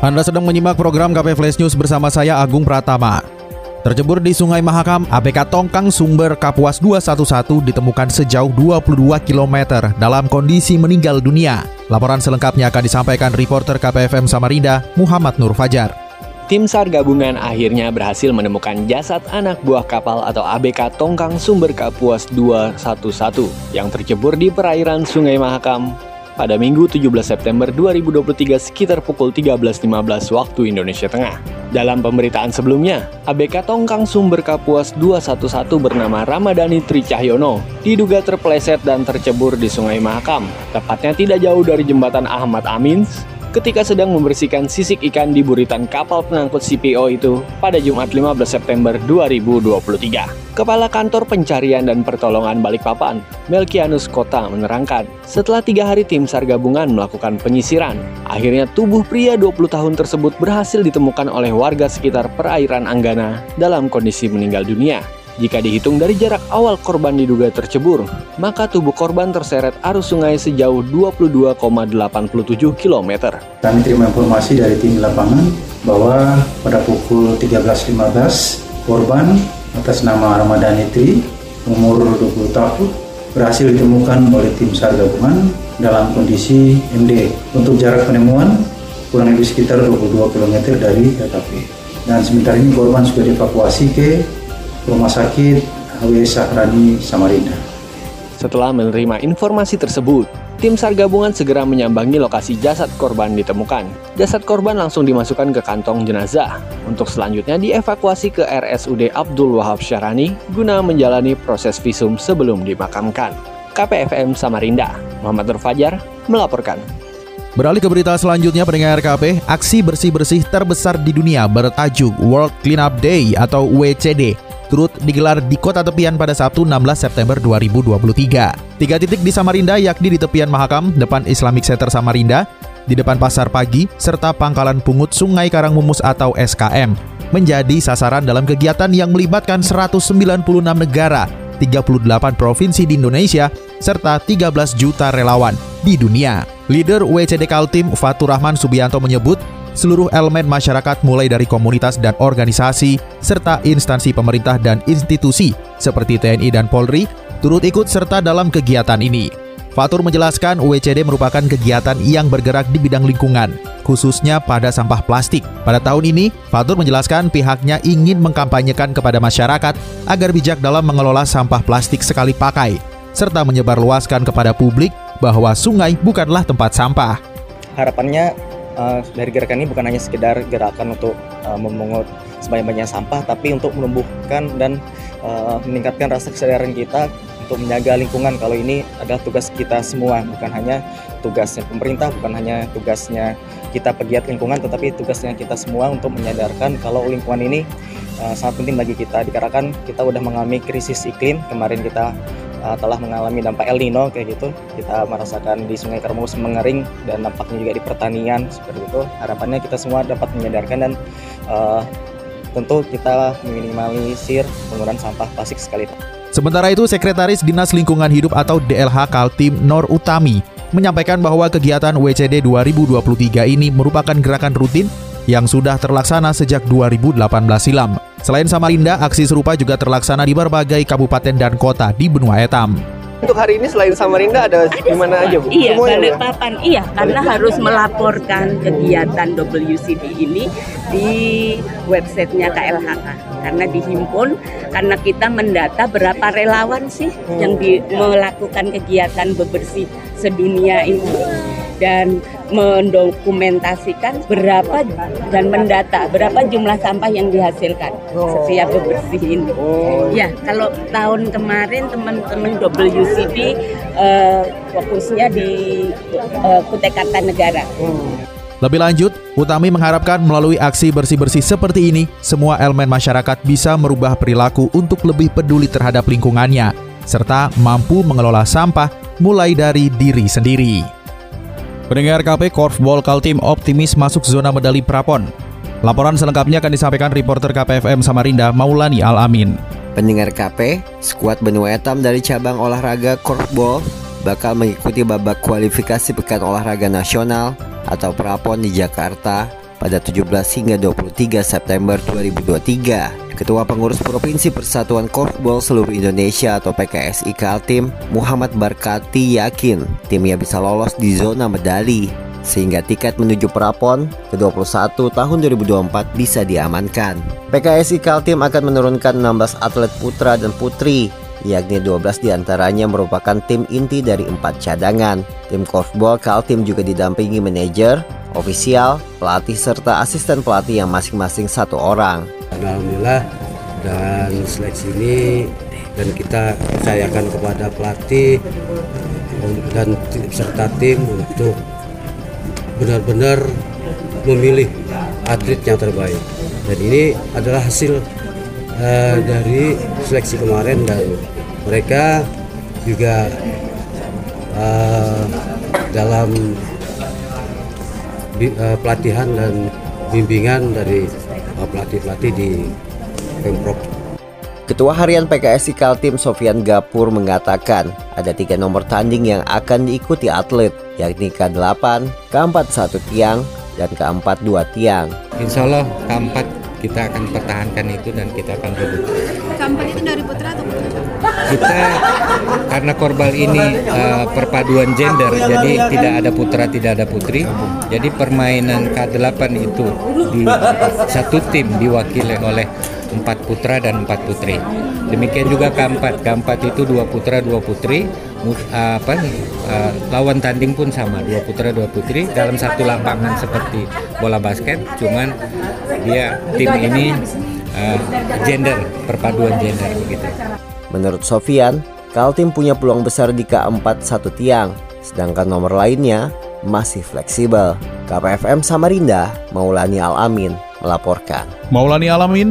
Anda sedang menyimak program KP Flash News bersama saya Agung Pratama. Tercebur di Sungai Mahakam, ABK Tongkang Sumber Kapuas 211 ditemukan sejauh 22 km dalam kondisi meninggal dunia. Laporan selengkapnya akan disampaikan reporter KPFM Samarinda, Muhammad Nur Fajar. Tim SAR gabungan akhirnya berhasil menemukan jasad anak buah kapal atau ABK Tongkang Sumber Kapuas 211 yang tercebur di perairan Sungai Mahakam pada Minggu 17 September 2023 sekitar pukul 13.15 waktu Indonesia Tengah. Dalam pemberitaan sebelumnya, ABK Tongkang Sumber Kapuas 211 bernama Ramadhani Tri Cahyono diduga terpeleset dan tercebur di Sungai Mahakam, tepatnya tidak jauh dari jembatan Ahmad Amin ketika sedang membersihkan sisik ikan di buritan kapal pengangkut CPO itu pada Jumat 15 September 2023. Kepala Kantor Pencarian dan Pertolongan Balikpapan, Melkianus Kota menerangkan, setelah tiga hari tim SAR gabungan melakukan penyisiran, akhirnya tubuh pria 20 tahun tersebut berhasil ditemukan oleh warga sekitar perairan Anggana dalam kondisi meninggal dunia. Jika dihitung dari jarak awal korban diduga tercebur, maka tubuh korban terseret arus sungai sejauh 22,87 km. Kami terima informasi dari tim lapangan bahwa pada pukul 13.15 korban atas nama Ramadhani Tri umur 20 tahun berhasil ditemukan oleh tim SAR gabungan dalam kondisi MD. Untuk jarak penemuan kurang lebih sekitar 22 km dari TKP. Dan sementara ini korban sudah dievakuasi ke Rumah Sakit HW Sahrani Samarinda. Setelah menerima informasi tersebut, tim SAR gabungan segera menyambangi lokasi jasad korban ditemukan. Jasad korban langsung dimasukkan ke kantong jenazah untuk selanjutnya dievakuasi ke RSUD Abdul Wahab Syarani guna menjalani proses visum sebelum dimakamkan. KPFM Samarinda, Muhammad Nur Fajar melaporkan. Beralih ke berita selanjutnya pendengar RKP, aksi bersih-bersih terbesar di dunia bertajuk World Cleanup Day atau WCD turut digelar di kota tepian pada Sabtu 16 September 2023. Tiga titik di Samarinda yakni di tepian Mahakam, depan Islamic Center Samarinda, di depan Pasar Pagi, serta Pangkalan Pungut Sungai Karangmumus atau SKM, menjadi sasaran dalam kegiatan yang melibatkan 196 negara, 38 provinsi di Indonesia, serta 13 juta relawan di dunia. Leader WCD Kaltim Fatur Rahman Subianto menyebut seluruh elemen masyarakat mulai dari komunitas dan organisasi, serta instansi pemerintah dan institusi seperti TNI dan Polri turut ikut serta dalam kegiatan ini. Fatur menjelaskan WCD merupakan kegiatan yang bergerak di bidang lingkungan, khususnya pada sampah plastik. Pada tahun ini, Fatur menjelaskan pihaknya ingin mengkampanyekan kepada masyarakat agar bijak dalam mengelola sampah plastik sekali pakai, serta menyebarluaskan kepada publik bahwa sungai bukanlah tempat sampah. Harapannya uh, dari gerakan ini bukan hanya sekedar gerakan untuk uh, memungut sebanyak-banyaknya sampah, tapi untuk menumbuhkan dan uh, meningkatkan rasa kesadaran kita untuk menjaga lingkungan. Kalau ini adalah tugas kita semua, bukan hanya tugasnya pemerintah, bukan hanya tugasnya kita pegiat lingkungan, tetapi tugasnya kita semua untuk menyadarkan kalau lingkungan ini uh, sangat penting bagi kita. Dikarenakan kita sudah mengalami krisis iklim, kemarin kita uh, telah mengalami dampak El Nino kayak gitu. Kita merasakan di Sungai Kermus mengering dan dampaknya juga di pertanian seperti itu. Harapannya kita semua dapat menyadarkan dan uh, tentu kita meminimalisir penggunaan sampah plastik sekali. Sementara itu, Sekretaris Dinas Lingkungan Hidup atau DLH Kaltim Nor Utami menyampaikan bahwa kegiatan WCD 2023 ini merupakan gerakan rutin yang sudah terlaksana sejak 2018 silam. Selain Samarinda, aksi serupa juga terlaksana di berbagai kabupaten dan kota di benua Etam. Untuk hari ini selain Samarinda ada, di mana aja Bu? Iya, ya? Balikpapan. Iya, karena harus melaporkan kegiatan WCD ini di websitenya KLHK. Karena dihimpun, karena kita mendata berapa relawan sih yang di, melakukan kegiatan bebersih sedunia ini dan mendokumentasikan berapa dan mendata berapa jumlah sampah yang dihasilkan setiap bebersih ini. Ya, kalau tahun kemarin teman-teman WCD eh, fokusnya di eh, Kutai Kartanegara. Lebih lanjut, Utami mengharapkan melalui aksi bersih-bersih seperti ini, semua elemen masyarakat bisa merubah perilaku untuk lebih peduli terhadap lingkungannya, serta mampu mengelola sampah mulai dari diri sendiri. Pendengar KP Korfball Kaltim optimis masuk zona medali prapon. Laporan selengkapnya akan disampaikan reporter KPFM Samarinda Maulani Al-Amin. Pendengar KP, skuad benua etam dari cabang olahraga korfball bakal mengikuti babak kualifikasi Pekan Olahraga Nasional atau Prapon di Jakarta pada 17 hingga 23 September 2023. Ketua Pengurus Provinsi Persatuan Korfball Seluruh Indonesia atau PKSI Kaltim, Muhammad Barkati yakin timnya bisa lolos di zona medali sehingga tiket menuju Prapon ke-21 tahun 2024 bisa diamankan. PKSI Kaltim akan menurunkan 16 atlet putra dan putri yakni 12 di antaranya merupakan tim inti dari empat cadangan. Tim korfball Kaltim juga didampingi manajer, ofisial, pelatih serta asisten pelatih yang masing-masing satu orang. Alhamdulillah dan seleksi ini dan kita percayakan kepada pelatih dan serta tim untuk benar-benar memilih atlet yang terbaik. Dan ini adalah hasil uh, dari seleksi kemarin dan mereka juga uh, dalam pelatihan dan bimbingan dari pelatih-pelatih uh, di Pemprov. Ketua Harian PKSI Kaltim Sofian Gapur mengatakan ada tiga nomor tanding yang akan diikuti atlet, yakni K8, K4 satu tiang, dan K4 dua tiang. Insya Allah K4 kita akan pertahankan itu dan kita akan rebut. Kampanye itu dari putra atau putra? Kita karena korbal ini uh, perpaduan gender, jadi tidak ada putra tidak ada putri. Jadi permainan K8 itu di satu tim diwakili oleh empat putra dan empat putri. Demikian juga K4, K4 itu dua putra dua putri. Apa uh, lawan tanding pun sama dua putra dua putri dalam satu lapangan seperti bola basket. Cuman dia tim ini uh, gender perpaduan gender begitu. Menurut Sofian Kaltim punya peluang besar di K4 satu tiang. Sedangkan nomor lainnya masih fleksibel. KPFM Samarinda Maulani Alamin melaporkan. Maulani Alamin